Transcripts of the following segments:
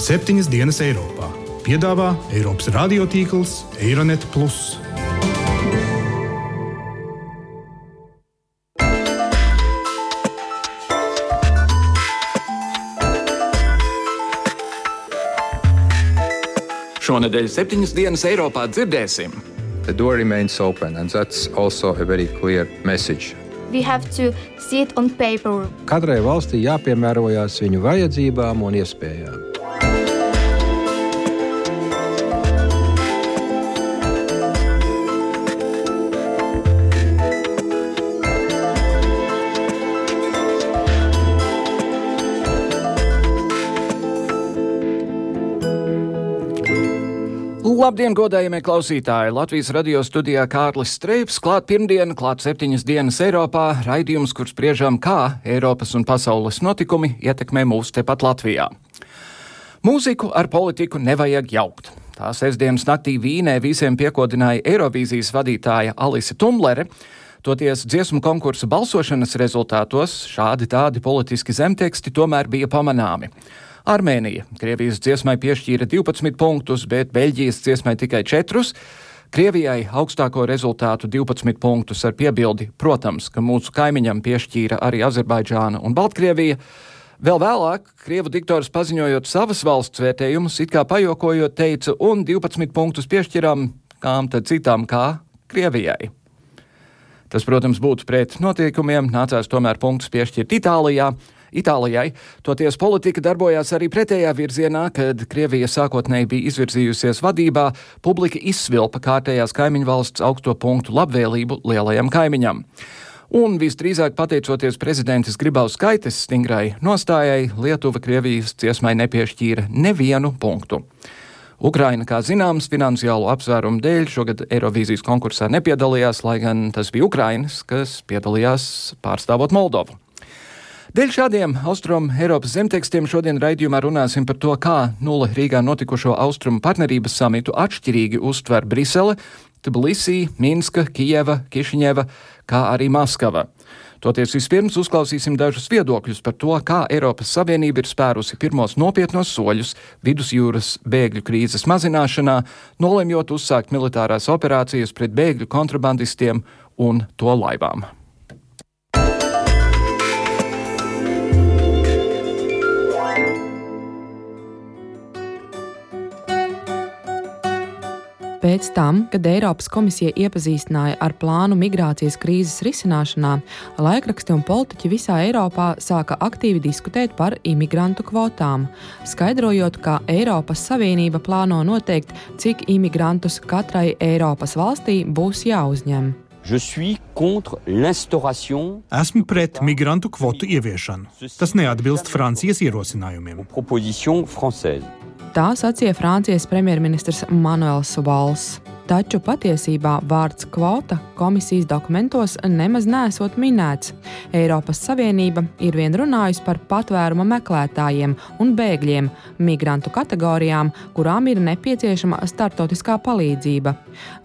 septiņas dienas Eiropā. Piedāvā Eiropas radiotīkls Eironet. Šonadēļ septiņas dienas Eiropā dzirdēsim. The door remains open, and that's also a very clear message. Katrai valstī jāpiemērojas viņu vajadzībām un iespējām. Labdien, godējamie klausītāji! Latvijas radio studijā Kārlis Streips, klāt pirmdiena, klāt septiņas dienas Eiropā, raidījums, kur spriežam, kā Eiropas un pasaules notikumi ietekmē mūs tepat Latvijā. Mūziku ar politiku nevajag jaukt. Tā sestdienas naktī Vīnē visiem piekodināja Eirovīzijas vadītāja Alise Tumlere. Toties dziesmu konkursu balsošanas rezultātos šādi tādi politiski zemteksti tomēr bija pamanāmi. Armēnija Krievijas dziesmai piešķīra 12 punktus, bet Beļģijas dziesmai tikai 4. Krievijai augstāko rezultātu 12 punktus ar piebildi, protams, ka mūsu kaimiņam piešķīra arī Azerbaidžāna un Baltkrievija. Vēl vēlāk Krievu diktors paziņojot savas valsts vērtējumus, it kā pajokojot, teica, un 12 punktus piešķiram kām tad citām kā Krievijai. Tas, protams, būtu pret notiekumiem, nācās tomēr punktus piešķirt Itālijai. Itālijai. Toties politika darbojās arī pretējā virzienā, kad Krievija sākotnēji bija izvirzījusies vadībā, publika izsvilpa kārtējās kaimiņu valsts augsto punktu labvēlību lielajam kaimiņam. Un visdrīzāk pateicoties prezidentas Gribaus skaites stingrai nostājai, Lietuva Krievijas ciesmai nepiešķīra nevienu punktu. Ukraina, kā zināms, finansiālu apsvērumu dēļ šogad Eirovīzijas konkursā nepiedalījās, lai gan tas bija Ukrainas, kas piedalījās pārstāvot Moldovu. Dēļ šādiem austrumu Eiropas zemtekstiem šodien raidījumā runāsim par to, kā nulle Rīgā notikušo austrumu partnerības samitu atšķirīgi uztver Brisele, Tbilisī, Minska, Kijeva, Kišiņeva, kā arī Maskava. Toties vispirms uzklausīsim dažus viedokļus par to, kā Eiropas Savienība ir spērusi pirmos nopietnos soļus vidusjūras bēgļu krīzes mazināšanā, nolemjot uzsākt militārās operācijas pret bēgļu kontrabandistiem un to laivām. Pēc tam, kad Eiropas komisija iepazīstināja ar plānu migrācijas krīzes risināšanā, laikraksti un politiķi visā Eiropā sāka aktīvi diskutēt par imigrantu kvotām, skaidrojot, ka Eiropas Savienība plāno noteikt, cik imigrantus katrai Eiropas valstī būs jāuzņem. Esmu pret migrantu kvotu ieviešanu. Tas neatbilst Francijas ierosinājumiem. Tā sacīja Francijas premjerministrs Manuels Valls. Taču patiesībā vārds kvota komisijas dokumentos nemaz nesot minēts. Eiropas Savienība ir vien runājusi par patvēruma meklētājiem un bēgļiem, migrantu kategorijām, kurām ir nepieciešama startautiskā palīdzība,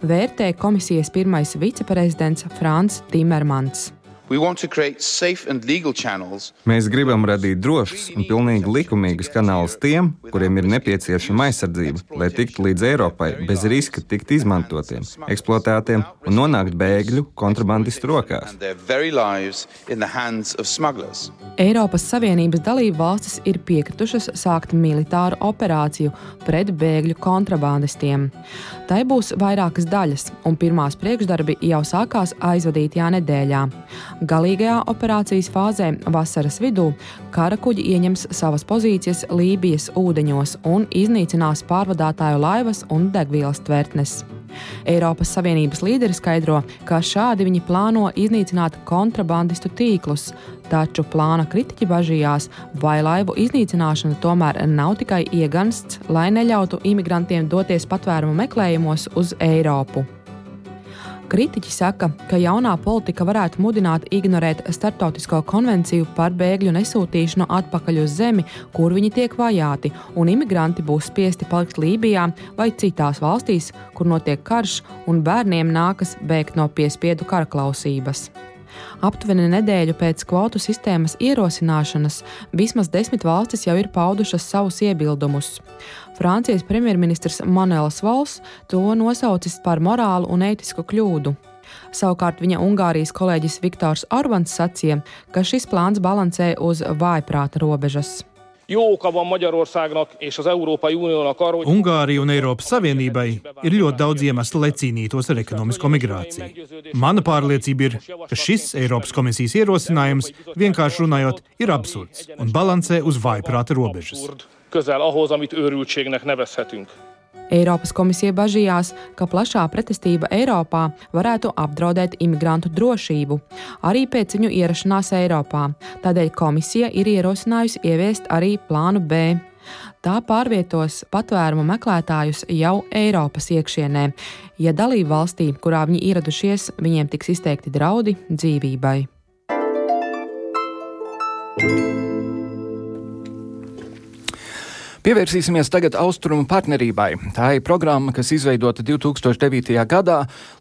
vērtē komisijas pirmais viceprezidents Frans Timermans. Mēs gribam radīt drošus un pilnīgi likumīgus kanālus tiem, kuriem ir nepieciešama aizsardzība, lai tiktu līdz Eiropai bez riska tikt izmantotiem, eksploatētiem un nonākt bēgļu kontrabandistu rokās. Eiropas Savienības dalību valstis ir piekritušas sākt militāru operāciju pret bēgļu kontrabandistiem. Tai būs vairākas daļas, un pirmās priekšdarbi jau sākās aizvadītajā nedēļā. Galīgajā operācijas fāzē vasaras vidū kara kuģi ieņems savas pozīcijas Lībijas ūdeņos un iznīcinās pārvadātāju laivas un degvielas tvertnes. Eiropas Savienības līderi skaidro, ka šādi viņi plāno iznīcināt kontrabandistu tīklus, taču plāna kritiķi bažījās, vai laivu iznīcināšana tomēr nav tikai iegansts, lai neļautu imigrantiem doties patvērumu meklējumos uz Eiropu. Kritiķi saka, ka jaunā politika varētu mudināt ignorēt starptautisko konvenciju par bēgļu nesūtīšanu atpakaļ uz zemi, kur viņi tiek vajāti, un imigranti būs spiesti palikt Lībijā vai citās valstīs, kur notiek karš un bērniem nākas bēgt no piespiedu kara klausības. Aptuveni nedēļu pēc kvotu sistēmas ierosināšanas vismaz desmit valstis jau ir paudušas savus iebildumus. Francijas premjerministrs Manuels Valls to nosaucis par morālu un ētisku kļūdu. Savukārt viņa Ungārijas kolēģis Viktors Orbāns sacīja, ka šis plāns balansē uz vājprāta robežas. Jó oka van Magyarországnak és az Európai Uniónak arra, hogy... Ungārija un Eiropas Savienībai ir ļoti daudz iemeslu, lai cīnītos ar ekonomisko migrāciju. Mana pārliecība ir, ka šis Eiropas komisijas ierosinājums, vienkārši runājot, ir absurds un balansē uz vājprāta robežas. Közel ahhoz, amit őrültségnek nevezhetünk. Eiropas komisija bažījās, ka plašā pretestība Eiropā varētu apdraudēt imigrantu drošību, arī pēc viņu ierašanās Eiropā. Tādēļ komisija ir ierosinājusi ieviest arī plānu B. Tā pārvietos patvērumu meklētājus jau Eiropas iekšienē, ja dalību valstī, kurā viņi ieradušies, viņiem tiks izteikti draudi dzīvībai. thank you Pievērsīsimies tagad austrumu partnerībai. Tā ir programma, kas izveidota 2009. gadā,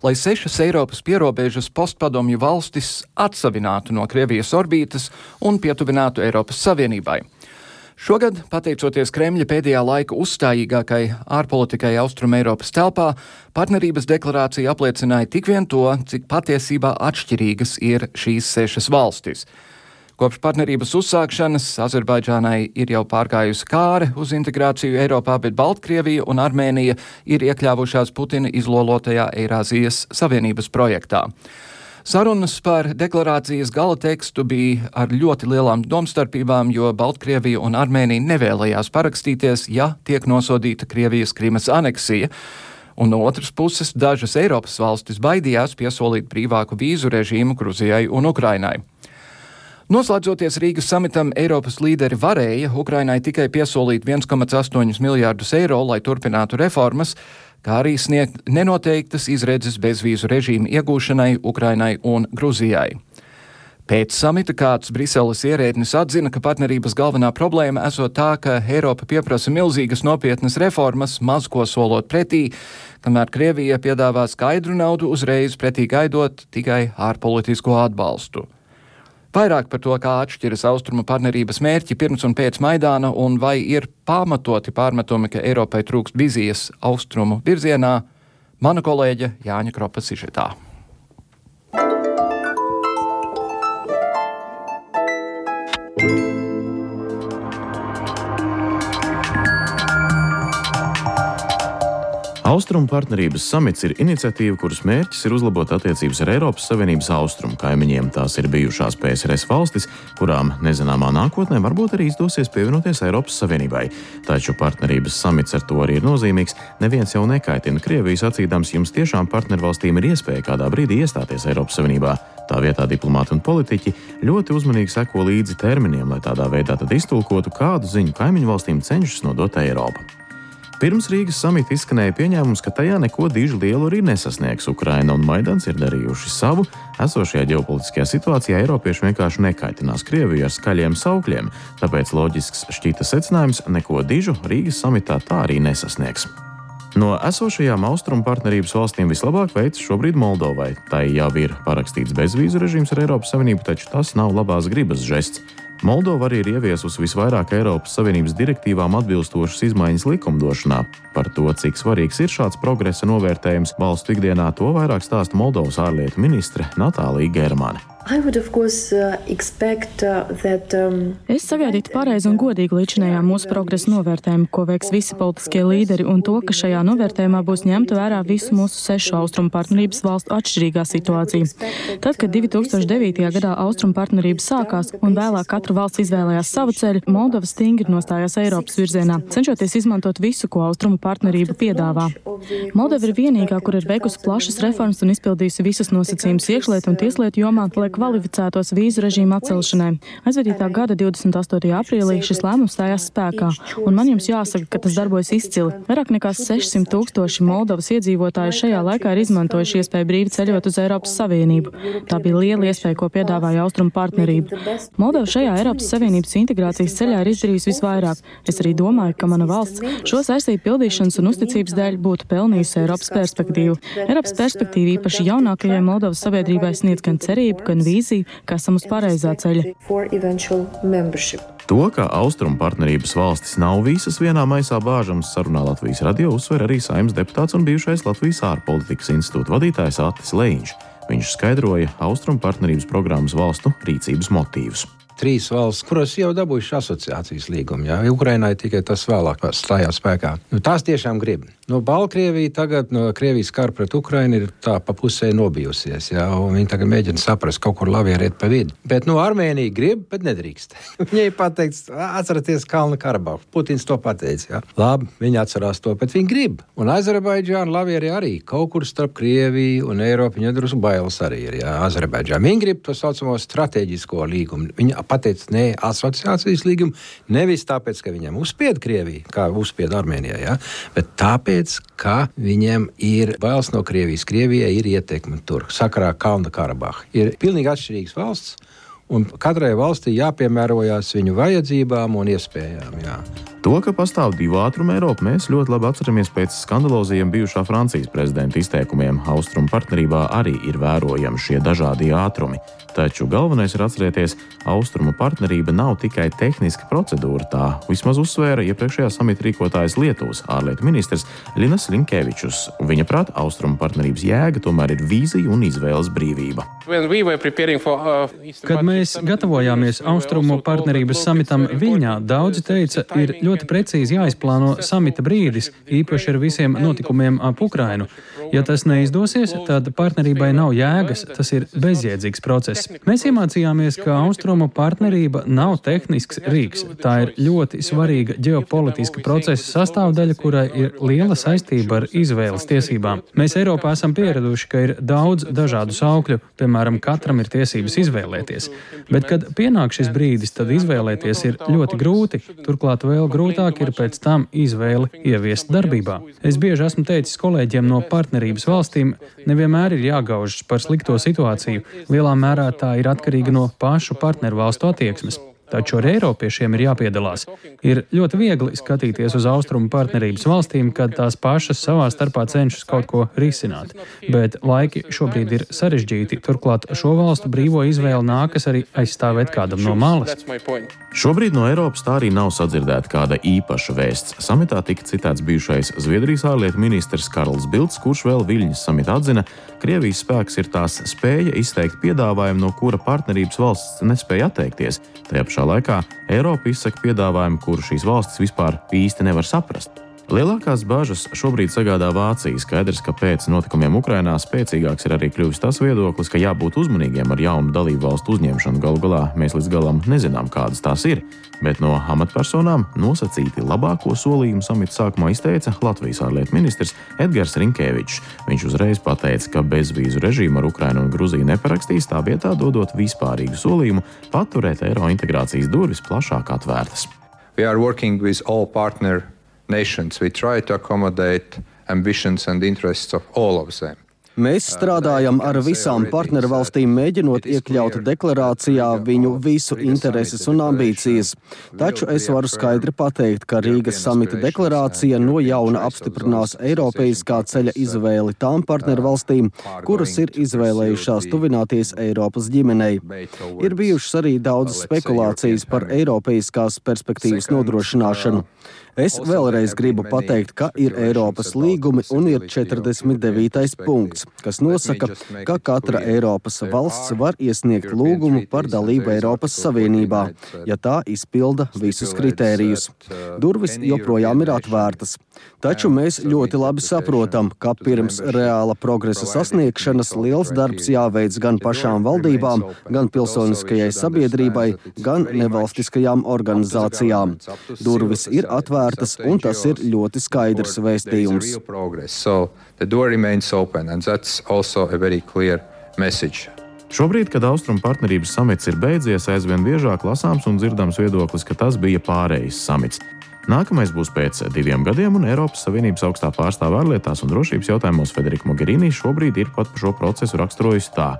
lai sešas Eiropas pierobežas postpadomju valstis atsavinātu no Krievijas orbītas un pietuvinātu Eiropas Savienībai. Šogad, pateicoties Kremļa pēdējā laika uzstājīgākai ārpolitikai Austrum Eiropas telpā, partnerības deklarācija apliecināja tik vien to, cik patiesībā atšķirīgas ir šīs sešas valstis. Kopš partnerības uzsākšanas Azerbaidžānai ir jau pārgājusi kāre uz integrāciju Eiropā, bet Baltkrievija un Armēnija ir iekļāvušās Putina izlolotajā Eirāzijas Savienības projektā. Sarunas par deklarācijas gala tekstu bija ar ļoti lielām domstarpībām, jo Baltkrievija un Armēnija nevēlējās parakstīties, ja tiek nosodīta Krievijas Krimas aneksija. Un no otras puses, dažas Eiropas valstis baidījās piesolīt brīvāku vīzu režīmu Gruzijai un Ukrainai. Noslēdzoties Rīgas samitam, Eiropas līderi varēja Ukrainai tikai piesolīt 1,8 miljārdus eiro, lai turpinātu reformas, kā arī sniegt nenoteiktas izredzes bezvīzu režīmu iegūšanai Ukrainai un Gruzijai. Pēc samita kāds Briseles ierēdnis atzina, ka partnerības galvenā problēma esot tā, ka Eiropa pieprasa milzīgas nopietnas reformas, maz ko solot pretī, kamēr Krievija piedāvā skaidru naudu uzreiz pretī gaidot tikai ārpolitisko atbalstu. Vairāk par to, kā atšķiras austrumu partnerības mērķi pirms un pēc Maidāna un vai ir pamatoti pārmetumi, ka Eiropai trūkst vizijas austrumu virzienā, mana kolēģe Jāņa Kropa Sižetā. Austrumu partnerības samits ir iniciatīva, kuras mērķis ir uzlabot attiecības ar Eiropas Savienības austrumu kaimiņiem. Tās ir bijušās PSRS valstis, kurām nezināmā nākotnē varbūt arī izdosies pievienoties Eiropas Savienībai. Taču partnerības samits ar to arī ir nozīmīgs. Neviens jau nekaitina Krievijas acīdams, jums tiešām partnervalstīm ir iespēja kādā brīdī iestāties Eiropas Savienībā. Tā vietā diplomāti un politiķi ļoti uzmanīgi seko līdzi terminiem, lai tādā veidā iztulkotu, kādu ziņu kaimiņu valstīm cenšas nodot Eiropa. Pirms Rīgas samita izskanēja pieņēmums, ka tajā neko diži lielu arī nesasniegs. Ukraina un Maidans ir darījuši savu. Esošajā ģeopolitiskajā situācijā Eiropieši vienkārši nekaitinās Krieviju ar skaļiem saukļiem, tāpēc loģisks šķita secinājums - neko dižu Rīgas samitā tā arī nesasniegs. No esošajām austrumu partnerības valstīm vislabāk veids šobrīd Moldovai. Tai jau ir parakstīts bezvīzu režīms ar Eiropas Savienību, taču tas nav labās gribas žests. Moldova arī ir ieviesusi visvairāk Eiropas Savienības direktīvām atbilstošas izmaiņas likumdošanā. Par to, cik svarīgs ir šāds progresa novērtējums valstu ikdienā, to vairāk stāsta Moldovas ārlietu ministre Natālija Germane. Course, uh, uh, that, um, es sagaidītu pareizu un godīgu līdzinējā mūsu progresa novērtējumu, ko veiks visi politiskie līderi, un to, ka šajā novērtējumā būs ņemta vērā visu mūsu sešu austrumu partnerības valstu atšķirīgā situācija. Tad, kad 2009. gadā austrumu partnerība sākās un vēlāk katra valsts izvēlējās savu ceļu, Moldova stingri nostājās Eiropas virzienā, cenšoties izmantot visu, ko austrumu partnerība piedāvā. Moldova ir vienīgā, kur ir veikusi plašas reformas un izpildījusi visas nosacījumus iekšlietu un tieslietu jomā, lai kvalificētos vīzu režīmu atcelšanai. Aizvadītā gada 28. aprīlī šis lēmums stājās spēkā, un man jums jāsaka, ka tas darbojas izcili. Vairāk nekā 600 tūkstoši Moldovas iedzīvotāji šajā laikā ir izmantojuši iespēju brīvi ceļot uz Eiropas Savienību. Tā bija liela iespēja, ko piedāvāja Austrumu partnerība. Moldova šajā Eiropas Savienības integrācijas ceļā ir izdarījusi visvairāk. Es arī domāju, ka mana valsts šo saistību pildīšanas un uzticības dēļ būtu pelnījusi Eiropas perspektīvu. Eiropas perspektīva īpaši jaunākajai Moldovas sabiedrībai sniedz gan cerību, gan vīziju, ka esam uz pareizā ceļa. To, ka austrumu partnerības valstis nav visas vienā maisā bāžams, sarunā Latvijas radio uzsver arī saimnes deputāts un bijušais Latvijas ārpolitikas institūta vadītājs Atis Leņš. Viņš skaidroja austrumu partnerības programmas valstu rīcības motīvus trīs valsts, kuras jau dabūjušas asociācijas līgumu. Jā. Ukrainai tikai tas vēlāk stājās spēkā. Nu, tās tiešām grib. Nu, Baltkrievija tagad no Krievijas kara pret Ukrainu ir tā pa pusē nobijusies. Jā, viņi tagad mēģina saprast, kaut kur lavieriet pa vidu. Bet nu, Armēnija grib, bet nedrīkst. Viņai pateikts, atcerieties Kalnu Karabahu. Putins to pateica. Jā. Labi, viņi atcerās to, bet viņi grib. Un Azerbaidžāna lavieri arī kaut kur starp Krieviju un Eiropu. Viņa drusku bailes arī ir. Jā, Azerbaidžāna. Viņi grib to saucamo strateģisko līgumu. Viņa pateica, nē, asociācijas līgumu. Nevis tāpēc, ka viņam uzspied Krieviju, kā uzspied Armēnijai, bet tāpēc, tāpēc, ka viņiem ir bailes no Krievijas. Krievijai ir ietekme tur, sakarā Kalnu Karabahu. Ir pilnīgi atšķirīgs valsts, un katrai valstī jāpiemērojas viņu vajadzībām un iespējām. Jā. To, ka pastāv divu ātrumu Eiropa, mēs ļoti labi atceramies pēc skandalozajiem bijušā Francijas prezidenta izteikumiem. Austrumu partnerībā arī ir vērojami šie dažādie ātrumi. Taču galvenais ir atcerēties, austrumu partnerība nav tikai tehniska procedūra. Tā vismaz uzsvēra iepriekšējā samita rīkotājs Lietuvas ārlietu ministrs Linas Linkevičus. Viņa prāt, austrumu partnerības jēga tomēr ir vīzija un izvēles brīvība. Uh, Kad mēs gatavojāmies austrumu partnerības samitam Viļņā, daudzi teica, ir ļoti precīzi jāizplāno samita brīdis, īpaši ar visiem notikumiem ap Ukrainu. Ja tas neizdosies, tad partnerībai nav jēgas, tas ir bezjēdzīgs process. Mēs iemācījāmies, ka austrumu partnerība nav tehnisks rīks. Tā ir ļoti svarīga ģeopolitiska procesa sastāvdaļa, kurai ir liela saistība ar izvēles tiesībām. Mēs Eiropā esam pieraduši, ka ir daudz dažādu saukļu, piemēram, katram ir tiesības izvēlēties. Bet, kad pienāk šis brīdis, tad izvēlēties ir ļoti grūti, turklāt vēl grūtāk ir pēc tam izvēli ieviest darbībā. Es bieži esmu teicis kolēģiem no partnerības, partnerības valstīm nevienmēr ir jāgaužas par slikto situāciju. Lielā mērā tā ir atkarīga no pašu partneru valstu attieksmes. Taču arī Eiropiešiem ir jāpiedalās. Ir ļoti viegli skatīties uz austrumu partnerības valstīm, kad tās pašas savā starpā cenšas kaut ko risināt. Bet laiki šobrīd ir sarežģīti, turklāt šo valstu brīvo izvēli nākas arī aizstāvēt kādam no malas. Šobrīd no Eiropas tā arī nav sadzirdēta kāda īpaša vēsts. Samitā tika citēts bijušais Zviedrijas ārlietu ministrs Karls Bilds, kurš vēl Viļņas samitā atzina, Krievijas spēks ir tās spēja izteikt piedāvājumu, no kura partnerības valsts nespēja atteikties. Tajā pašā laikā Eiropa izsaka piedāvājumu, kuru šīs valstis vispār īsti nevar saprast. Lielākās bažas šobrīd sagādā Vācija. Skaidrs, ka pēc notikumiem Ukrainā spēcīgāks ir arī kļuvis tas viedoklis, ka jābūt uzmanīgiem ar jaunu dalību valstu uzņemšanu. Galu galā mēs līdz galam nezinām, kādas tās ir. Bet no amatpersonām nosacīti labāko solījumu samita sākumā izteica Latvijas ārlietu ministrs Edgars Rinkēvičs. Viņš uzreiz pateica, ka bezvīzu režīmu ar Ukrainu un Gruziju neparakstīs, tā vietā dodot vispārīgu solījumu paturēt eiro integrācijas durvis plašāk atvērtas. We are working with all partner nations. We try to accommodate ambitions and interests of all of them. Mēs strādājam ar visām partnervalstīm, mēģinot iekļaut deklarācijā viņu visu intereses un ambīcijas. Taču es varu skaidri pateikt, ka Rīgas samita deklarācija no jauna apstiprinās Eiropeiskā ceļa izvēli tām partnervalstīm, kuras ir izvēlējušās tuvināties Eiropas ģimenei. Ir bijušas arī daudzas spekulācijas par Eiropeiskās perspektīvas nodrošināšanu. Es vēlreiz gribu pateikt, ka ir Eiropas līgumi un ir 49. punkts, kas nosaka, ka katra Eiropas valsts var iesniegt lūgumu par dalību Eiropas Savienībā, ja tā izpilda visus kritērijus. Durvis joprojām ir atvērtas. Taču mēs ļoti labi saprotam, ka pirms reāla progresa sasniegšanas liels darbs jāveic gan pašām valdībām, gan pilsoniskajai sabiedrībai, gan nevalstiskajām organizācijām. Durvis ir atvērtas un tas ir ļoti skaidrs vēstījums. Šobrīd, kad Austrumu partnerības samits ir beidzies, aizvien biežāk lasāms un dzirdams viedoklis, ka tas bija pārējais samits. Nākamais būs pēc diviem gadiem, un Eiropas Savienības augstā pārstāvja ārlietās un drošības jautājumos Federika Mogherini šobrīd ir pat šo procesu raksturojusi tā.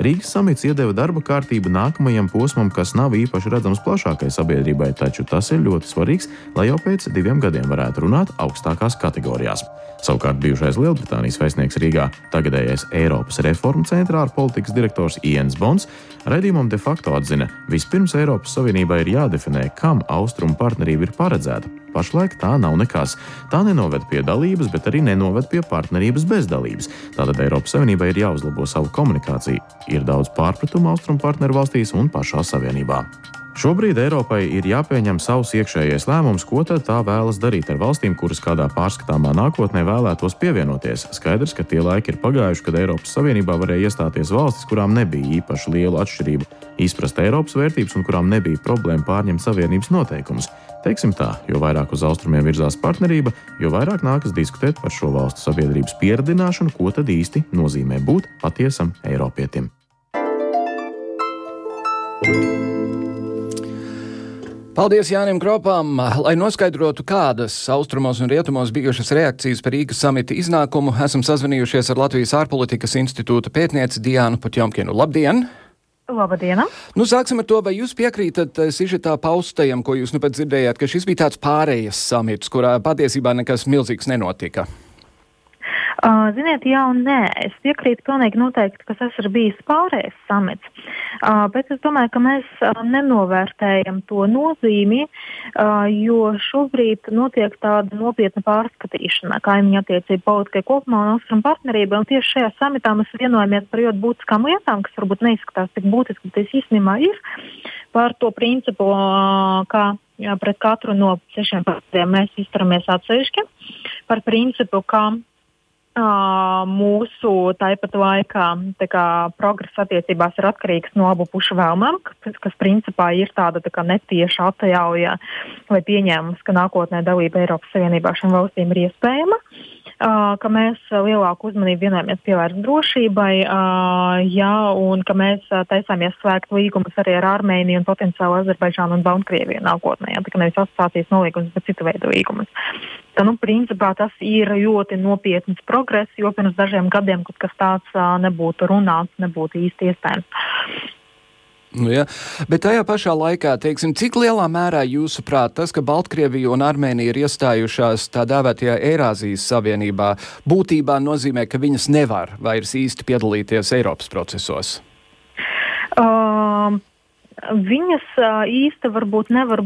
Rīgas samits iedeva darba kārtību nākamajam posmam, kas nav īpaši redzams plašākai sabiedrībai, taču tas ir ļoti svarīgs, lai jau pēc diviem gadiem varētu runāt augstākās kategorijās. Savukārt bijušais Lielbritānijas vēstnieks Rīgā, tagadējais Eiropas reformu centrā ar politikas direktors Iens Bons, raidījumam de facto atzina, vispirms Eiropas Savienībai ir jādefinē, kam austrumu partnerība ir paredzēta. Pašlaik tā nav nekas. Tā nenoved pie dalības, bet arī nenoved pie partnerības bez dalības. Tātad Eiropas Savienībai ir jāuzlabo savu komunikāciju. Ir daudz pārpratumu austrumu partneru valstīs un pašā Savienībā. Šobrīd Eiropai ir jāpieņem savs iekšējais lēmums, ko tad tā vēlas darīt ar valstīm, kuras kādā pārskatāmā nākotnē vēlētos pievienoties. Skaidrs, ka tie laiki ir pagājuši, kad Eiropas Savienībā varēja iestāties valstis, kurām nebija īpaši liela atšķirība izprast Eiropas vērtības un kurām nebija problēma pārņemt Savienības noteikumus. Teiksim tā, jo vairāk uz austrumiem virzās partnerība, jo vairāk nākas diskutēt par šo valstu sabiedrības pieredzināšanu, ko tad īsti nozīmē būt patiesam Eiropietim. Paldies Jānim Kropam! Lai noskaidrotu, kādas austrumos un rietumos bijušas reakcijas par Rīgas samita iznākumu, esam sazvanījušies ar Latvijas ārpolitikas institūta pētnieci Diānu Potjomkinu. Labdien! Labdien! Nu, sāksim ar to, vai jūs piekrītat eh, Sižetā paustajam, ko jūs nu pat dzirdējāt, ka šis bija tāds pārējas samits, kurā patiesībā nekas milzīgs nenotika. Uh, ziniet, jā un nē. Es piekrītu pilnīgi noteikti, ka tas ir bijis pārējais samits. Uh, bet es domāju, ka mēs uh, nenovērtējam to nozīmi, uh, jo šobrīd notiek tāda nopietna pārskatīšana kaimiņu attiecību politikai kopumā un austrumu partnerībai. Un tieši šajā samitā mēs vienojamies par ļoti būtiskām lietām, kas varbūt neizskatās tik būtiski, bet tas īstenībā ir par to principu, uh, kā pret katru no sešiem partneriem mēs izturamies atsevišķi, par principu, ka mūsu tāpat laikā kā, progress attiecībās ir atkarīgs no abu pušu vēlmēm, kas, kas principā ir tāda tā netieša atjauja vai pieņēmums, ka nākotnē dalība Eiropas Savienībā šīm valstīm ir iespējama. Uh, ka mēs lielāku uzmanību vienojāmies pievērst drošībai, jā, un ka mēs taisāmies slēgt līgumus arī ar Armēniju un potenciāli Azerbaidžānu un Baltkrieviju nākotnē. Tā kā nevis asociācijas nolīgumus, bet citu veidu līgumus. Tā, nu, principā tas ir ļoti nopietns progress, jo pirms dažiem gadiem kaut kas tāds nebūtu runāts, nebūtu īsti iespējams. Nu, ja. Bet tajā pašā laikā, teiksim, cik lielā mērā jūsuprāt tas, ka Baltkrievija un Armēnija ir iestājušās tā dēvētajā Eirāzijas Savienībā, būtībā nozīmē, ka viņas nevar vairs īsti piedalīties Eiropas procesos? Um, Viņas īsti varbūt nevar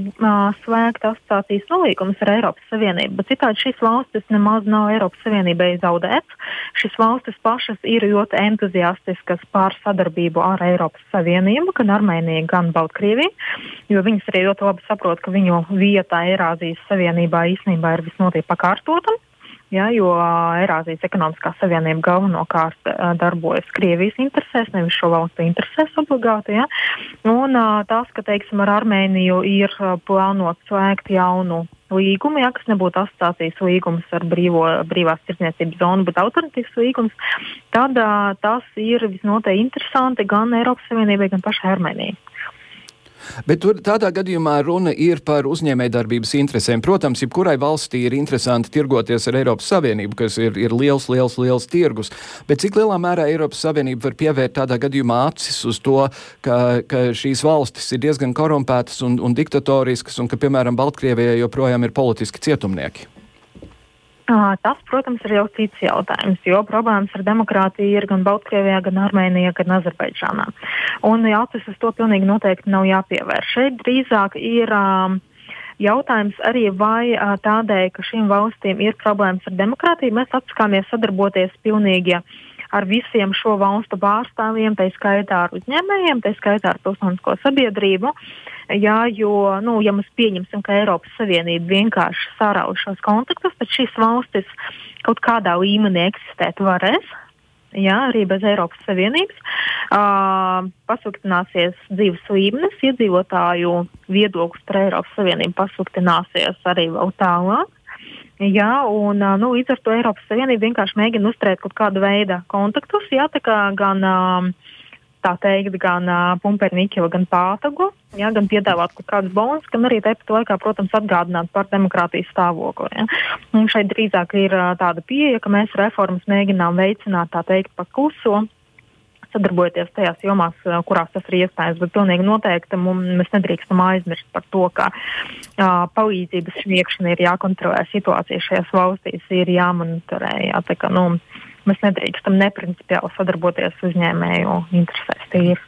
slēgt asociācijas nolīgumus ar Eiropas Savienību, bet citādi šīs valstis nemaz nav Eiropas Savienībai zaudēts. Šīs valstis pašas ir ļoti entuziastiskas pār sadarbību ar Eiropas Savienību, gan Armēniju, gan Baltkrieviju, jo viņas arī ļoti labi saprot, ka viņu vieta Eirāzijas Savienībā īstenībā ir visnotiek pakārtota ja, jo Eirāzijas ekonomiskā savienība galvenokārt darbojas Krievijas interesēs, nevis šo valstu interesēs obligāti. Ja. Un tas, ka teiksim, ar Armēniju ir plānots slēgt jaunu līgumu, ja, kas nebūtu asociācijas līgums ar brīvo, brīvās tirdzniecības zonu, bet alternatīvs līgums, tad uh, tas ir visnotaļ interesanti gan Eiropas Savienībai, gan pašai Armēnijai. Bet tur tādā gadījumā runa ir par uzņēmējdarbības interesēm. Protams, jebkurai valstī ir interesanti tirgoties ar Eiropas Savienību, kas ir, ir liels, liels, liels tirgus. Bet cik lielā mērā Eiropas Savienība var pievērt tādā gadījumā acis uz to, ka, ka šīs valstis ir diezgan korumpētas un, un diktatoriskas, un ka, piemēram, Baltkrievijai joprojām ir politiski cietumnieki? Tas, protams, ir jau cits jautājums, jo problēmas ar demokrātiju ir gan Baltkrievijā, gan Armēnijā, gan Azerbaidžānā. Un acis uz to pilnīgi noteikti nav jāpievērš. Šeit drīzāk ir um, jautājums arī, vai uh, tādēļ, ka šīm valstīm ir problēmas ar demokrātiju, mēs atsakāmies sadarboties pilnīgi ar visiem šo valstu pārstāvjiem, tā skaitā ar uzņēmējiem, tā skaitā ar pilsonisko sabiedrību. Uh, Jā, jo, nu, ja mēs pieņemsim, ka Eiropas Savienība vienkārši sārauj šos kontaktus, tad šīs valstis kaut kādā līmenī eksistēt varēs. Jā, arī bez Eiropas Savienības. Uh, pasliktināsies dzīves līmenis, iedzīvotāju viedoklis par Eiropas Savienību pasliktināsies arī vēl tālāk. Jā, un nu, līdz ar to Eiropas Savienība vienkārši mēģina uzturēt kaut kādu veidu kontaktus, jā, gan uh, tā teikt, gan uh, Pumpernikela, gan Pātagu, ja, gan piedāvāt kaut kādus bonus, gan arī tāpat laikā, protams, atgādināt par demokrātijas stāvokli. Ja. Un šeit drīzāk ir uh, tāda pieeja, ka mēs reformas mēģinām veicināt tā teikt pa kluso sadarbojoties tajās jomās, kurās tas ir iespējams. Bet pilnīgi noteikti mums, mēs nedrīkstam aizmirst par to, ka uh, palīdzības sniegšana ir jākontrolē, situācija šajās valstīs ir jāmonitorē. Jā, tā kā, nu, mēs nedrīkstam neprincipiāli sadarboties uzņēmēju interesēs. Tīri.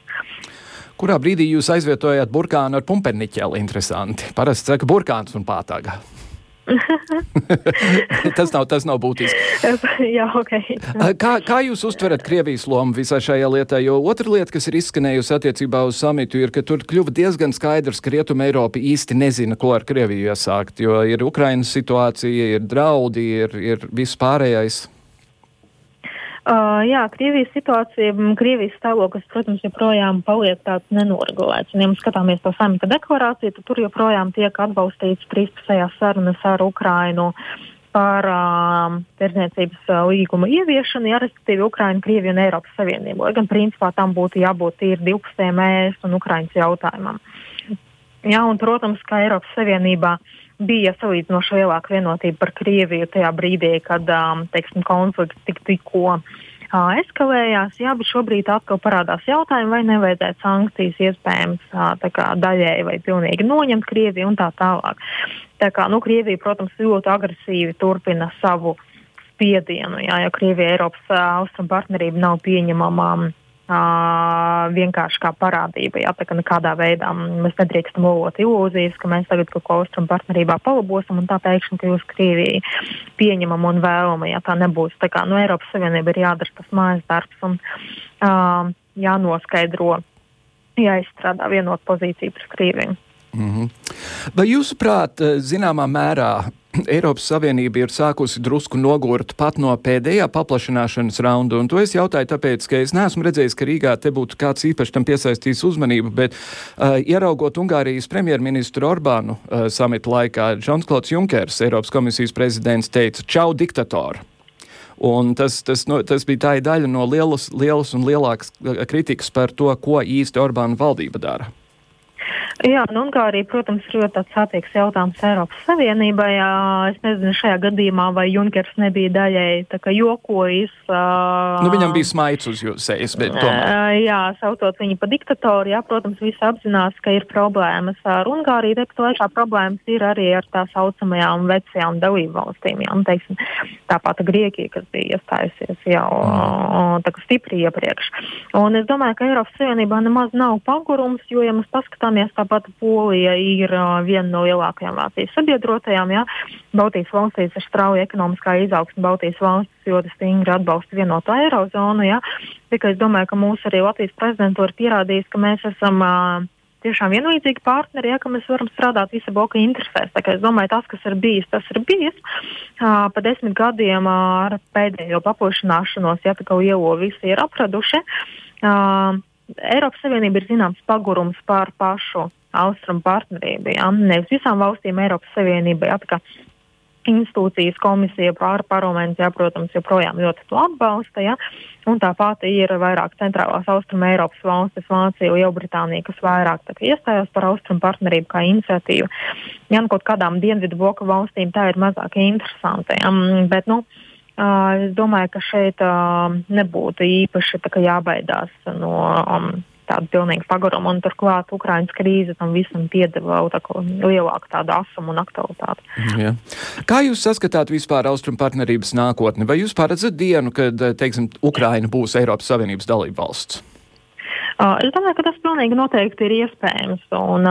Kurā brīdī jūs aizvietojāt burkānu ar pumperniķeli? Interesanti. Parasti saka burkāns un pātaga. tas, nav, tas nav būtiski. Jā, okay. kā, kā jūs uztverat Krievijas lomu visā šajā lietā? Jo otra lieta, kas ir izskanējusi attiecībā uz samitu, ir, ka tur kļuva diezgan skaidrs, ka Rietuma Eiropa īsti nezina, ko ar Krieviju iesākt. Jo ir Ukrainas situācija, ir draudi, ir, ir viss pārējais. Uh, jā, Krievijas situācija, Krievijas stāvoklis, protams, joprojām paliek tāds nenorgulēts. Un, ja mēs skatāmies to samita deklarāciju, tad tur joprojām tiek atbalstīts trīspusējās sarunas ar Ukrainu par uh, tirdzniecības uh, līguma ieviešanu, ja respektīvi Ukraina, Krievija un Eiropas Savienība. Lai gan principā tam būtu jābūt tīri divpusējiem ES un Ukrainas jautājumam. Jā, un, protams, ka Eiropas Savienībā uh, bija salīdzinoši lielāka vienotība par Krieviju tajā brīdī, kad um, teiksim, konflikts tik, tikko uh, eskalējās. Jā, bet šobrīd atkal parādās jautājumi, vai nevajadzētu sankcijas iespējams uh, kā, daļēji vai pilnīgi noņemt Krieviju un tā tālāk. Tā kā, nu, Krievija, protams, ļoti agresīvi turpina savu spiedienu, jā, jo Krievija Eiropas uh, austrumu partnerība nav pieņemama. Um, Uh, vienkārši kā parādība. Jā, tā kā nekādā veidā mēs nedrīkstam lolot ilūzijas, ka mēs tagad kaut ko austrumu partnerībā palabosim un tā pēkšņi kļūs Krievija pieņemama un vēlama. Ja tā nebūs, tā kā nu, Eiropas Savienība ir jādara tas mājas darbs un uh, jānoskaidro, jāizstrādā vienot pozīciju pret Krieviju. Mm -hmm. Vai jūsuprāt, zināmā mērā Eiropas Savienība ir sākusi drusku nogurt pat no pēdējā paplašināšanas raunda. Un to es jautāju, tāpēc, ka es neesmu redzējis, ka Rīgā te būtu kāds īpaši tam piesaistījis uzmanību, bet uh, ieraugot Ungārijas premjerministru Orbānu uh, samita laikā, Džons Klods Junkers, Eiropas komisijas prezidents, teica: Čau, diktatori! Un tas, tas, no, tas bija tā daļa no lielas, lielas un lielākas kritikas par to, ko īsti Orbāna valdība dara. Jā, nu, Ungārija, protams, ir ļoti sāpīgs jautājums Eiropas Savienībai. Es nezinu, šajā gadījumā vai Junkers nebija daļēji jokojis. Nu, viņam bija smaids uz sejas, bet tomēr. Jā, saucot viņu par diktatoru, jā, protams, visi apzinās, ka ir problēmas ar Ungāriju, bet lēšā problēmas ir arī ar tā saucamajām vecajām dalību valstīm. Jā, un, teiksim, tāpat Grieķija, kas bija iestājusies jau mm. stipri iepriekš. Un es domāju, ka Eiropas Savienībā nemaz nav pagurums, jo, ja mēs paskatāmies tā Tāpat Polija ir uh, viena no lielākajām Vācijas sabiedrotajām. Ja? Baltijas valstīs ir strauja ekonomiskā izaugsme. Baltijas valstis ļoti stingri atbalsta vienoto eirozonu. Ja? Tikai es domāju, ka mūsu arī Latvijas prezidentūra pierādījis, ka mēs esam. Uh, tiešām vienlīdzīgi partneri, ja mēs varam strādāt visa bloka interesēs. Es domāju, tas, kas ir bijis, tas ir bijis. Uh, pa desmit gadiem ar pēdējo paplašināšanos, ja tā kā ielo visi ir apraduši. Uh, Eiropas Savienība ir zināms pagurums pār pašu austrumu partnerību. Ja? Nevis visām valstīm Eiropas Savienībai. Ja? Institūcijas komisija, pār parlaments, jā, protams, joprojām ļoti to atbalsta. Ja? Un tāpat ir vairāk centrālās austruma Eiropas valstis, Vācija, Lielbritānija, kas vairāk iestājās par austrumu partnerību kā iniciatīvu. Ja nu kaut kādām dienvidu bloka valstīm tā ir mazāk interesanti. Ja? Bet, nu, Uh, es domāju, ka šeit nebūtu īpaši jābaidās no um, tāda pilnīga paguruma, un turklāt Ukraiņas krīze tam visam piedeva vēl tā lielāku tādu asumu un aktualitāti. Ja. Kā jūs saskatāt vispār austrumu partnerības nākotni? Vai jūs paredzat dienu, kad, teiksim, Ukraina būs Eiropas Savienības dalība valsts? Uh, es domāju, ka tas pilnīgi noteikti ir iespējams. Un,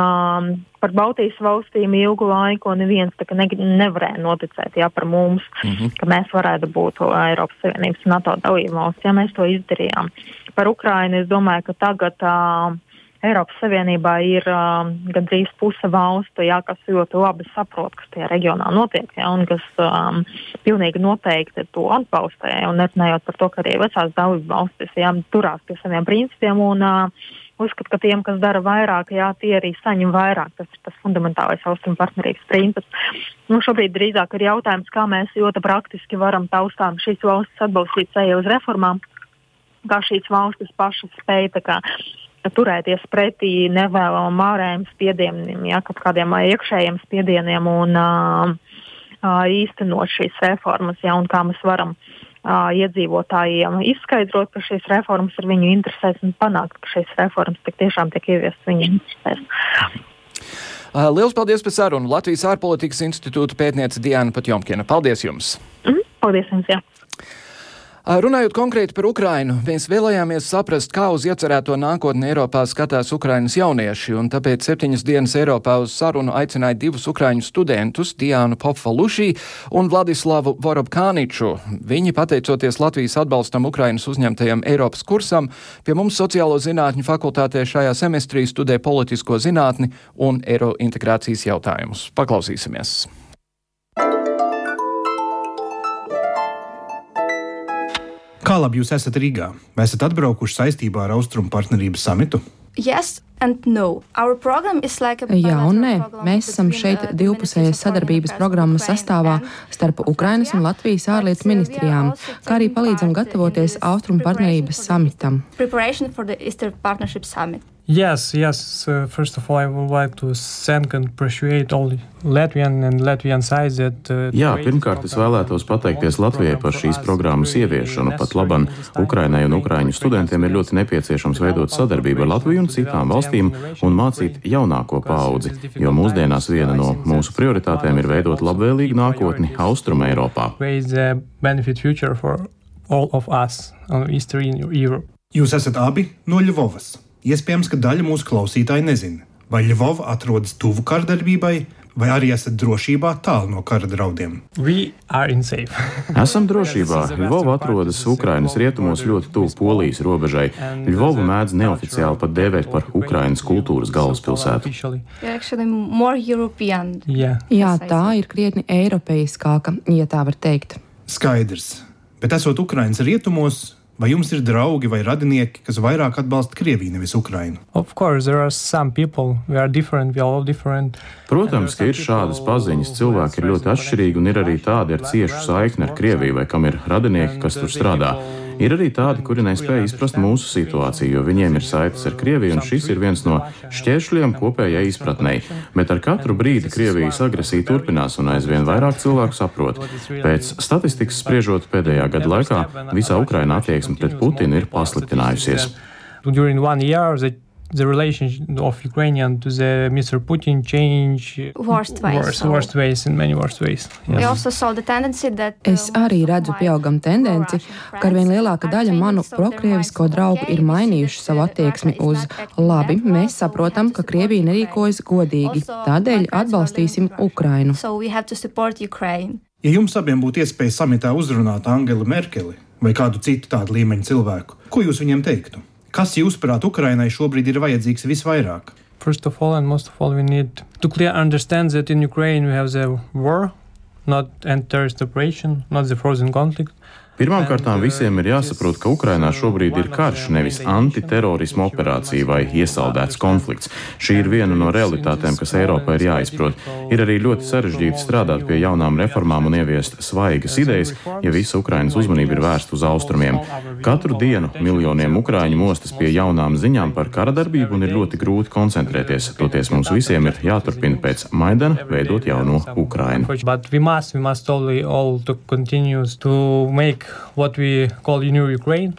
par Baltijas valstīm ilgu laiku neviens ne, nevarēja noticēt jā, par mums, mm -hmm. ka mēs varētu būt Eiropas Savienības un NATO dalībvalsts, ja mēs to izdarījām. Par Ukrainu es domāju, ka tagad. Uh, Eiropas Savienībā ir um, gandrīz puse valstu, jā, kas ļoti labi saprot, kas tajā reģionā notiek, jā, un kas um, pilnīgi noteikti to atbalsta. Un nerunājot par to, ka arī vecās dalību valstis jā, turās pie saviem principiem un uh, uzskata, ka tiem, kas dara vairāk, jā, tie arī saņem vairāk. Tas ir tas fundamentālais austrumu partnerības princips. Nu, šobrīd drīzāk ir jautājums, kā mēs ļoti praktiski varam taustām šīs valstis atbalstīt ceļu uz reformām, kā šīs valstis pašas spēja turēties pretī nevēlamam ārējiem spiedieniem, ja, kaut kādiem iekšējiem spiedieniem un uh, īstenot šīs reformas, ja, un kā mēs varam uh, iedzīvotājiem, izskaidrot, ka šīs reformas ir viņu interesēs un panākt, ka šīs reformas tik tiešām tiek ieviestas viņu interesēs. Lielas paldies par sarunu Latvijas ārpolitikas institūta pētniece Diana Patjomkina. Paldies jums! Mm, paldies jums! Jā. Runājot konkrēti par Ukrainu, mēs vēlējāmies saprast, kā uz iecerēto nākotni Eiropā skatās Ukrainas jaunieši, un tāpēc septiņas dienas Eiropā uz sarunu aicināja divus ukraiņu studentus, Diānu Popfalušī un Vladislavu Vorobkāniču. Viņi, pateicoties Latvijas atbalstam Ukrainas uzņemtajam Eiropas kursam, pie mums sociālo zinātņu fakultātē šajā semestrī studē politisko zinātni un eiro integrācijas jautājumus. Paklausīsimies! Kā labi jūs esat Rīgā? Vai esat atbraukuši saistībā ar Austrumu partnerības samitu? Yes no. Like Jā un nē. Mēs esam šeit uh, divpusējas sadarbības programmas sastāvā starp Ukrainas un Latvijas ārlietu ministrijām, kā arī palīdzam gatavoties Austrumu partnerības samitam. Yes, yes. Uh, first of all, I would like to thank and appreciate all Latvian and Latvian sides that. Uh, Jā, pirmkārt, es vēlētos pateikties Latvijai par šīs programmas ieviešanu. Pat labam Ukrainai un Ukraiņu studentiem ir ļoti nepieciešams veidot sadarbību ar Latviju un citām valstīm un mācīt jaunāko paudzi, jo mūsdienās viena no mūsu prioritātēm ir veidot labvēlīgu nākotni Austrum Eiropā. Jūs esat abi no Ļuvovas. Iespējams, ka daļa mūsu klausītāji nezina, vai Ļuvova atrodas tuvu kardarbībai, vai arī esat drošībā tālu no kara draudiem? Esam drošībā. Ļuvova atrodas Ukrainas rietumos ļoti tuvu Polijas robežai. Ļuvovu mēdz neoficiāli pat dēvēt par Ukrainas kultūras galvaspilsētu. Jā, tā ir krietni eiropeiskāka, ja tā var teikt. Skaidrs. Bet esot Ukrainas rietumos, Vai jums ir draugi vai radinieki, kas vairāk atbalsta Krieviju, nevis Ukrainu? Protams, ka ir šādas paziņas. Cilvēki ir ļoti atšķirīgi un ir arī tādi ar ciešu saikni ar Krieviju vai kam ir radinieki, kas tur strādā. Ir arī tādi, kuri nespēja izprast mūsu situāciju, jo viņiem ir saites ar Krieviju, un šis ir viens no šķēršļiem kopējai izpratnei. Bet ar katru brīdi Krievijas agresija turpinās, un aizvien vairāk cilvēku saprot. Pēc statistikas spriežot pēdējā gada laikā, visā Ukrainā attieksme pret Putinu ir pasliktinājusies. During one year, the the relation of Ukrainian to the Mr. Putin change worst ways, worst, so. worst ways in many worst ways. Yes. That, uh, es arī redzu pieaugam tendenci, ka arvien lielāka daļa manu prokrievisko draugu ir mainījuši savu attieksmi uz labi, mēs saprotam, ka Krievija nerīkojas godīgi, tādēļ atbalstīsim Ukrainu. Ja jums abiem būtu iespēja samitā uzrunāt Angelu Merkeli vai kādu citu tādu līmeņu cilvēku, ko jūs viņiem teiktu? Kas, jūsuprāt, Ukrainai šobrīd ir vajadzīgs visvairāk? First of all, and most of all, we need to clearly understand that in Ukraine we have the war, not and terrorist operation, not the frozen conflict. Pirmkārt, visiem ir jāsaprot, ka Ukrainā šobrīd ir karš, nevis antiterorisma operācija vai iesaldēts konflikts. Šī ir viena no realitātēm, kas Eiropā ir jāizprot. Ir arī ļoti sarežģīti strādāt pie jaunām reformām un ieviest svaigas idejas, ja visa Ukrainas uzmanība ir vērsta uz austrumiem. Katru dienu miljoniem ukrāņu mostas pie jaunām ziņām par kara darbību un ir ļoti grūti koncentrēties. Toties mums visiem ir jāturpina pēc Maidana veidot jauno Ukrainu what we call New Ukraine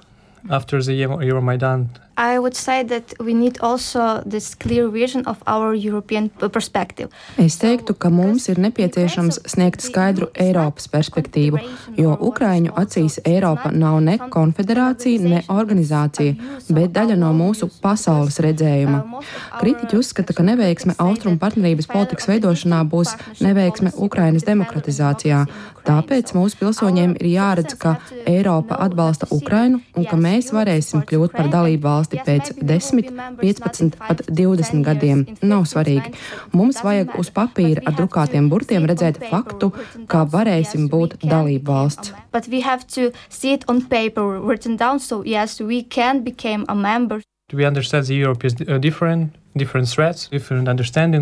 after the Euromaidan I would say that we need also this clear vision of our European perspective. Es teiktu, ka mums ir nepieciešams sniegt skaidru Eiropas perspektīvu, jo Ukraiņu acīs Eiropa nav ne konfederācija, ne organizācija, bet daļa no mūsu pasaules redzējuma. Kritiķi uzskata, ka neveiksme austrumu partnerības politikas veidošanā būs neveiksme Ukrainas demokratizācijā. Tāpēc mūsu pilsoņiem ir jāredz, ka Eiropa atbalsta Ukrainu un ka mēs varēsim kļūt par dalību valsti valsti pēc 10, 15, pat 20 gadiem. Nav svarīgi. Mums vajag uz papīra ar drukātiem burtiem redzēt faktu, kā varēsim būt dalību valsts. But we have to see it on paper written down, so yes, we can become a member. We understand the Europe is uh, different. Threats,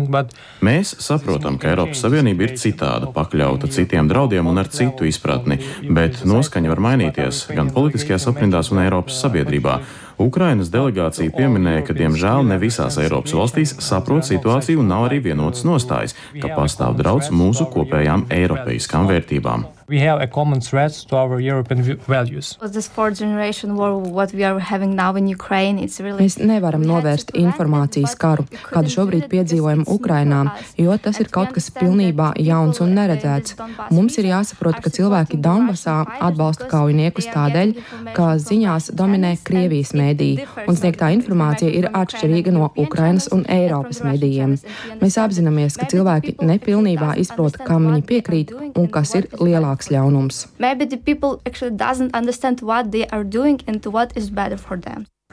but... Mēs saprotam, ka Eiropas Savienība ir citāda, pakļauta citiem draudiem un ar citu izpratni, bet noskaņa var mainīties gan politiskajās aprindās un Eiropas sabiedrībā. Ukrainas delegācija pieminēja, ka diemžēl ne visās Eiropas valstīs saprot situāciju un nav arī vienotas nostājas, ka pastāv draudz mūsu kopējām eiropeiskām vērtībām. We have a common threat to our European values. Mēs nevaram novērst informācijas karu, kādu šobrīd piedzīvojam Ukrainā, jo tas ir kaut kas pilnībā jauns un neredzēts. Mums ir jāsaprot, ka cilvēki Donbasā atbalsta kaujiniekus tādēļ, ka ziņās dominē Krievijas mēdīji, un sniegtā informācija ir atšķirīga no Ukrainas un Eiropas medijiem. Mēs apzināmies, ka cilvēki nepilnībā izprot, kam viņi piekrīt un kas ir lielāks lielāks ļaunums.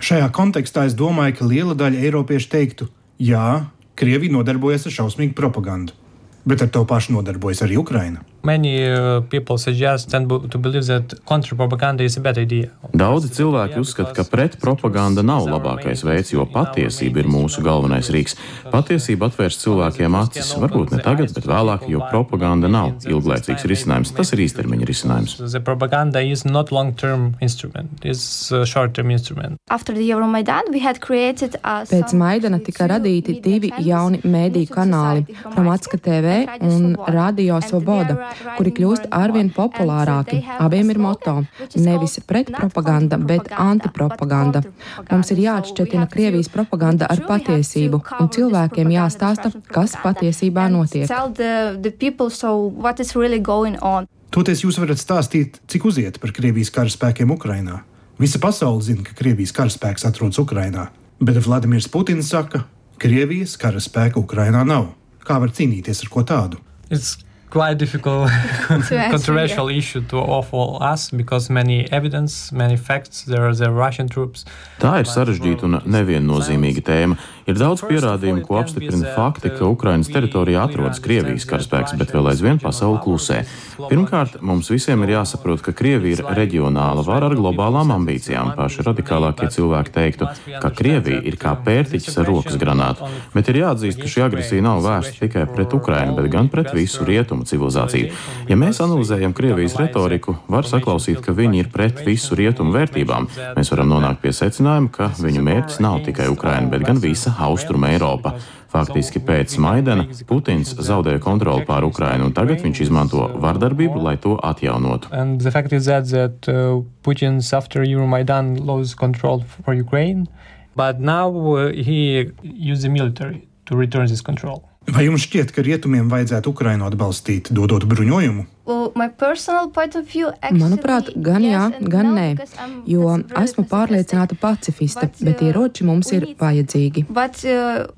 Šajā kontekstā es domāju, ka liela daļa eiropiešu teiktu, jā, Krievija nodarbojas ar šausmīgu propagandu, bet ar to pašu nodarbojas arī Ukraina. Many uh, people suggest and to believe that kontrapropaganda is a bad idea. Daudzi cilvēki uzskata, ka pretpropaganda nav labākais veids, jo patiesība ir mūsu galvenais rīks. Patiesība atvērs cilvēkiem acis, varbūt ne tagad, bet vēlāk, jo propaganda nav ilglaicīgs risinājums. Tas ir īstermiņa risinājums. Pēc Maidana tika radīti divi jauni mēdīju kanāli - Promatska TV un Radio Svoboda kuri kļūst arvien populārāki. Abiem ir moto - nevis pretpropaganda, bet antipropaganda. Mums ir jāatšķetina Krievijas propaganda ar patiesību, un cilvēkiem jāstāsta, kas patiesībā notiek. Toties jūs varat stāstīt, cik uziet par Krievijas karaspēkiem Ukrainā. Visa pasaule zina, ka Krievijas karaspēks atrodas Ukrainā, bet Vladimirs Putins saka, ka Krievijas karaspēka Ukrainā nav. Kā var cīnīties ar ko tādu? It's quite difficult controversial issue to offer us because many evidence, many facts, there are the Russian troops. Tā ir sarežģīta un neviennozīmīga tēma. Ir daudz pierādījumu, ko apstiprina fakti, ka Ukrainas teritorijā atrodas Krievijas karaspēks, bet vēl aizvien pasauli klusē. Pirmkārt, mums visiem ir jāsaprot, ka Krievija ir reģionāla vara ar globālām ambīcijām. Paši radikālākie cilvēki teiktu, ka Krievija ir kā pērtiķis ar rokas granātu, bet ir jāatzīst, ka šī agresija nav vērsta tikai pret Ukrainu, bet gan pret visu rietumu rietumu civilizāciju. Ja mēs analizējam Krievijas retoriku, var saklausīt, ka viņi ir pret visu rietumu vērtībām. Mēs varam nonākt pie secinājuma, ka viņu mērķis nav tikai Ukraina, bet gan visa Austruma Eiropa. Faktiski pēc Maidana Putins zaudēja kontroli pār Ukrainu, un tagad viņš izmanto vardarbību, lai to atjaunotu. That, uh, Putin's after Euromaidan lost control for Ukraine, but now uh, he used the military to return this control. Vai jums šķiet, ka rietumiem vajadzētu Ukrainu atbalstīt, dodot bruņojumu? Manuprāt, gan jā, gan nē, jo esmu pārliecināta pacifiste, bet uh, ieroči mums ir vajadzīgi. Uh,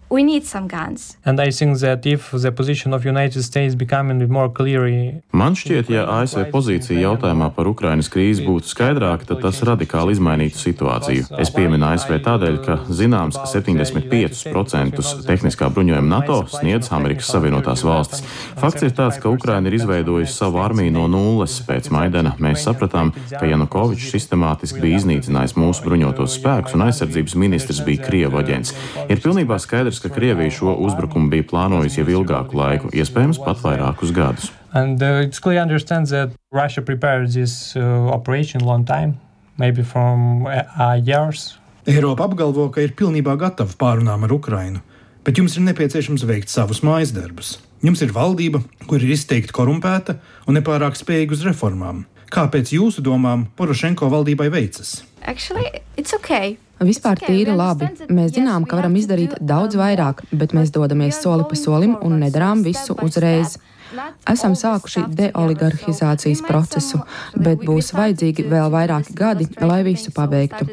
Man šķiet, ja ASV pozīcija jautājumā par Ukrainas krīzi būtu skaidrāka, tad tas radikāli izmainītu situāciju. Es pieminu ASV tādēļ, ka zināms 75% tehniskā bruņojuma NATO sniedz Amerikas Savienotās valstis. Fakts ir tāds, ka Ukraina ir izveidojusi savu armiju no nulles pēc Maidana, mēs sapratām, ka Janukovičs sistemātiski bija iznīcinājis mūsu bruņotos spēkus un aizsardzības ministrs bija Krievu aģents. Ir pilnībā skaidrs, ka Krievija šo uzbrukumu bija plānojusi jau ilgāku laiku, iespējams pat vairākus gadus. And uh, it's clearly understands that Russia prepared this uh, operation long time, maybe from uh, years. Eiropa apgalvo, ka ir pilnībā gatava pārunām ar Ukrainu, bet jums ir nepieciešams veikt savus mājas darbus. Jums ir valdība, kur ir izteikti korumpēta un nepārāk spējīga uz reformām. Kāpēc jūsu domām Porošenko valdībai veicas? Actually, okay. Vispār tīri labi. Mēs zinām, ka varam izdarīt daudz vairāk, bet mēs dodamies soli pa solim un nedarām visu uzreiz. Esam sākuši deoligarhizācijas procesu, bet būs vajadzīgi vēl vairāki gadi, lai visu pabeigtu.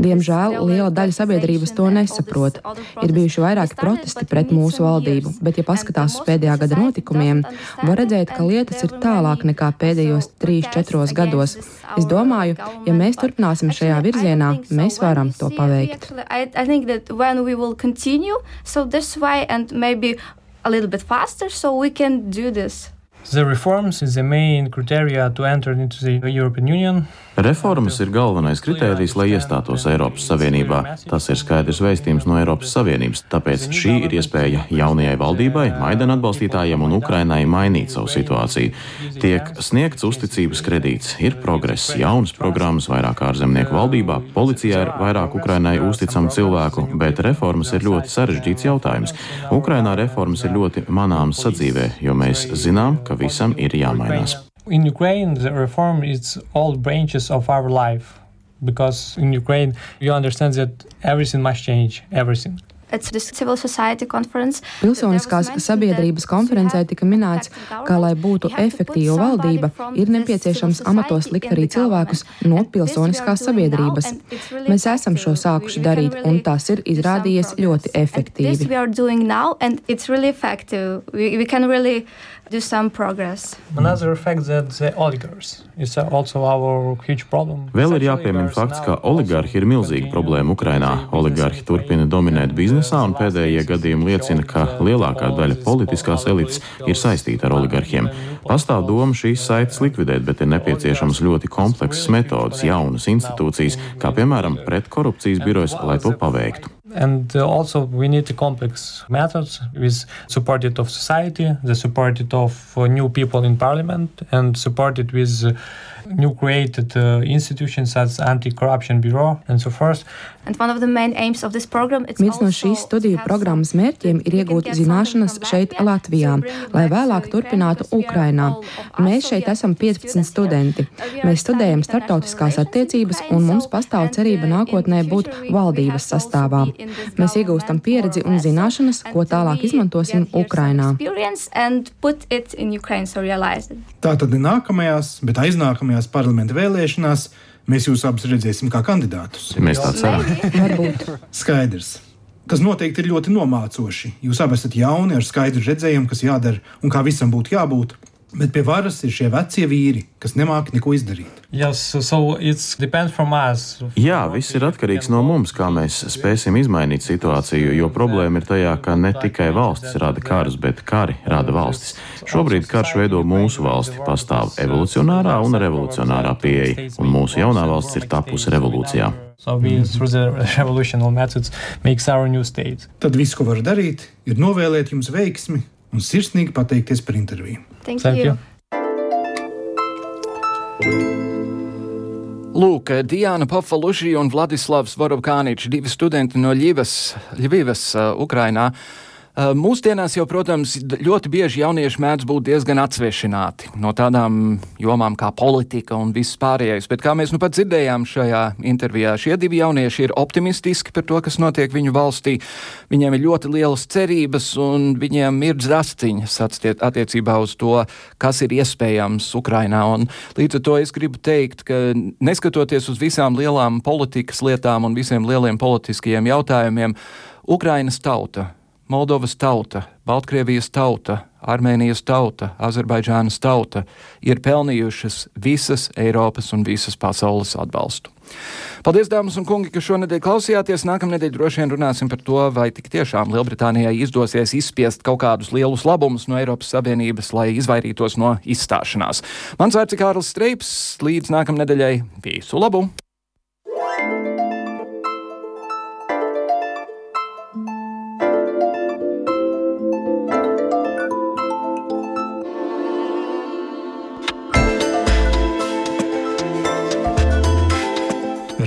Diemžēl liela daļa sabiedrības to nesaprot. Ir bijuši vairāki protesti pret mūsu valdību, bet, ja paskatās uz pēdējā gada notikumiem, var redzēt, ka lietas ir tālāk nekā pēdējos 3-4 gados. Es domāju, ja mēs turpināsim šajā virzienā, mēs varam to paveikt. So that's why, and maybe a little bit faster so we can do this. Reformas ir galvenais kritērijs, lai iestātos Eiropas Savienībā. Tas ir skaidrs vēstījums no Eiropas Savienības, tāpēc šī ir iespēja jaunajai valdībai, Maidana atbalstītājiem un Ukrainai mainīt savu situāciju. Tiek sniegts uzticības kredīts, ir progress, jaunas programmas vairāk ārzemnieku valdībā, policijā ir vairāk Ukrainai uzticamu cilvēku, bet reformas ir ļoti sarežģīts jautājums. Ukrainā reformas ir ļoti manāmas sadzīvē, jo mēs zinām, ka visam ir jāmainās. In Ukraine, the reform is all branches of our life. Because in Ukraine you understand that everything must change, everything. Pilsoniskās sabiedrības konferencē tika minēts, ka, lai būtu efektīva valdība, ir nepieciešams amatos likt arī cilvēkus no pilsoniskās sabiedrības. Mēs esam šo sākuši darīt, un tas ir izrādījies ļoti efektīvi do some progress. Another fact that the oligarchs is also our huge problem. Vēl ir jāpiemina fakts, ka oligarhi ir milzīga problēma Ukrainā. Oligarhi turpina dominēt biznesā, un pēdējie gadījumi liecina, ka lielākā daļa politiskās elites ir saistīta ar oligarhiem. Pastāv doma šīs saites likvidēt, bet ir nepieciešams ļoti komplekss metodas, jaunas institūcijas, kā piemēram pretkorupcijas birojas, lai to paveiktu. And uh, also we need complex methods with supported of society, the supported of uh, new people in parliament, and supported with uh, new created uh, institutions such as anti-corruption bureau and so forth. Viens no šīs studiju programmas mērķiem ir iegūt zināšanas šeit, Latvijā, lai vēlāk turpinātu Ukrainā. Mēs šeit esam 15 studenti. Mēs studējam startautiskās attiecības, un mums pastāv cerība nākotnē būt valdības sastāvā. Mēs iegūstam pieredzi un zināšanas, ko tālāk izmantosim Ukrainā. Tātad ne nākamajās, bet aiznākamajās parlamenta vēlēšanās mēs jūs abus redzēsim kā kandidātus. Mēs tā ceram. Varbūt. Skaidrs. Tas noteikti ir ļoti nomācoši. Jūs abi esat jauni, ar skaidru redzējumu, kas jādara un kā visam būtu jābūt. Bet pie varas ir šie vecie vīri, kas nemāķi neko izdarīt. Yes, so Jā, viss ir atkarīgs no mums, kā mēs spēsim izmainīt situāciju, jo problēma ir tajā, ka ne tikai valstis rada karus, bet kari rada valstis. Šobrīd karš veido mūsu valsti, pastāv evolucionārā un revolucionārā pieeja, un mūsu jaunā valsts ir tapusi revolūcijā. So we, through the revolutionary methods, makes our new state. Tad viss, ko var darīt, ir novēlēt jums veiksmi un sirsnīgi pateikties par interviju. Thank, you. Lūk, Diana Pafaluši un Vladislavs Vorovkāničs, divi studenti no Ļivas, Ļivivas, uh, Ukrainā. Mūsdienās jau, protams, ļoti bieži jaunieši mēdz būt diezgan atsvešināti no tādām jomām kā politika un viss pārējais, bet kā mēs nu pat dzirdējām šajā intervijā, šie divi jaunieši ir optimistiski par to, kas notiek viņu valstī. Viņiem ir ļoti lielas cerības un viņiem ir drasciņas attiecībā uz to, kas ir iespējams Ukrainā. Un līdz ar to es gribu teikt, ka neskatoties uz visām lielām politikas lietām un visiem lieliem politiskajiem jautājumiem, Ukrainas tauta Moldovas tauta, Baltkrievijas tauta, Armēnijas tauta, Azerbaidžānas tauta ir pelnījušas visas Eiropas un visas pasaules atbalstu. Paldies, dāmas un kungi, ka šonadēļ klausījāties. Nākamnedēļ droši vien runāsim par to, vai tik tiešām Lielbritānijai izdosies izspiest kaut kādus lielus labumus no Eiropas Savienības, lai izvairītos no izstāšanās. Mans vārds ir Kārlis Streips. Līdz nākamnedēļai visu labu!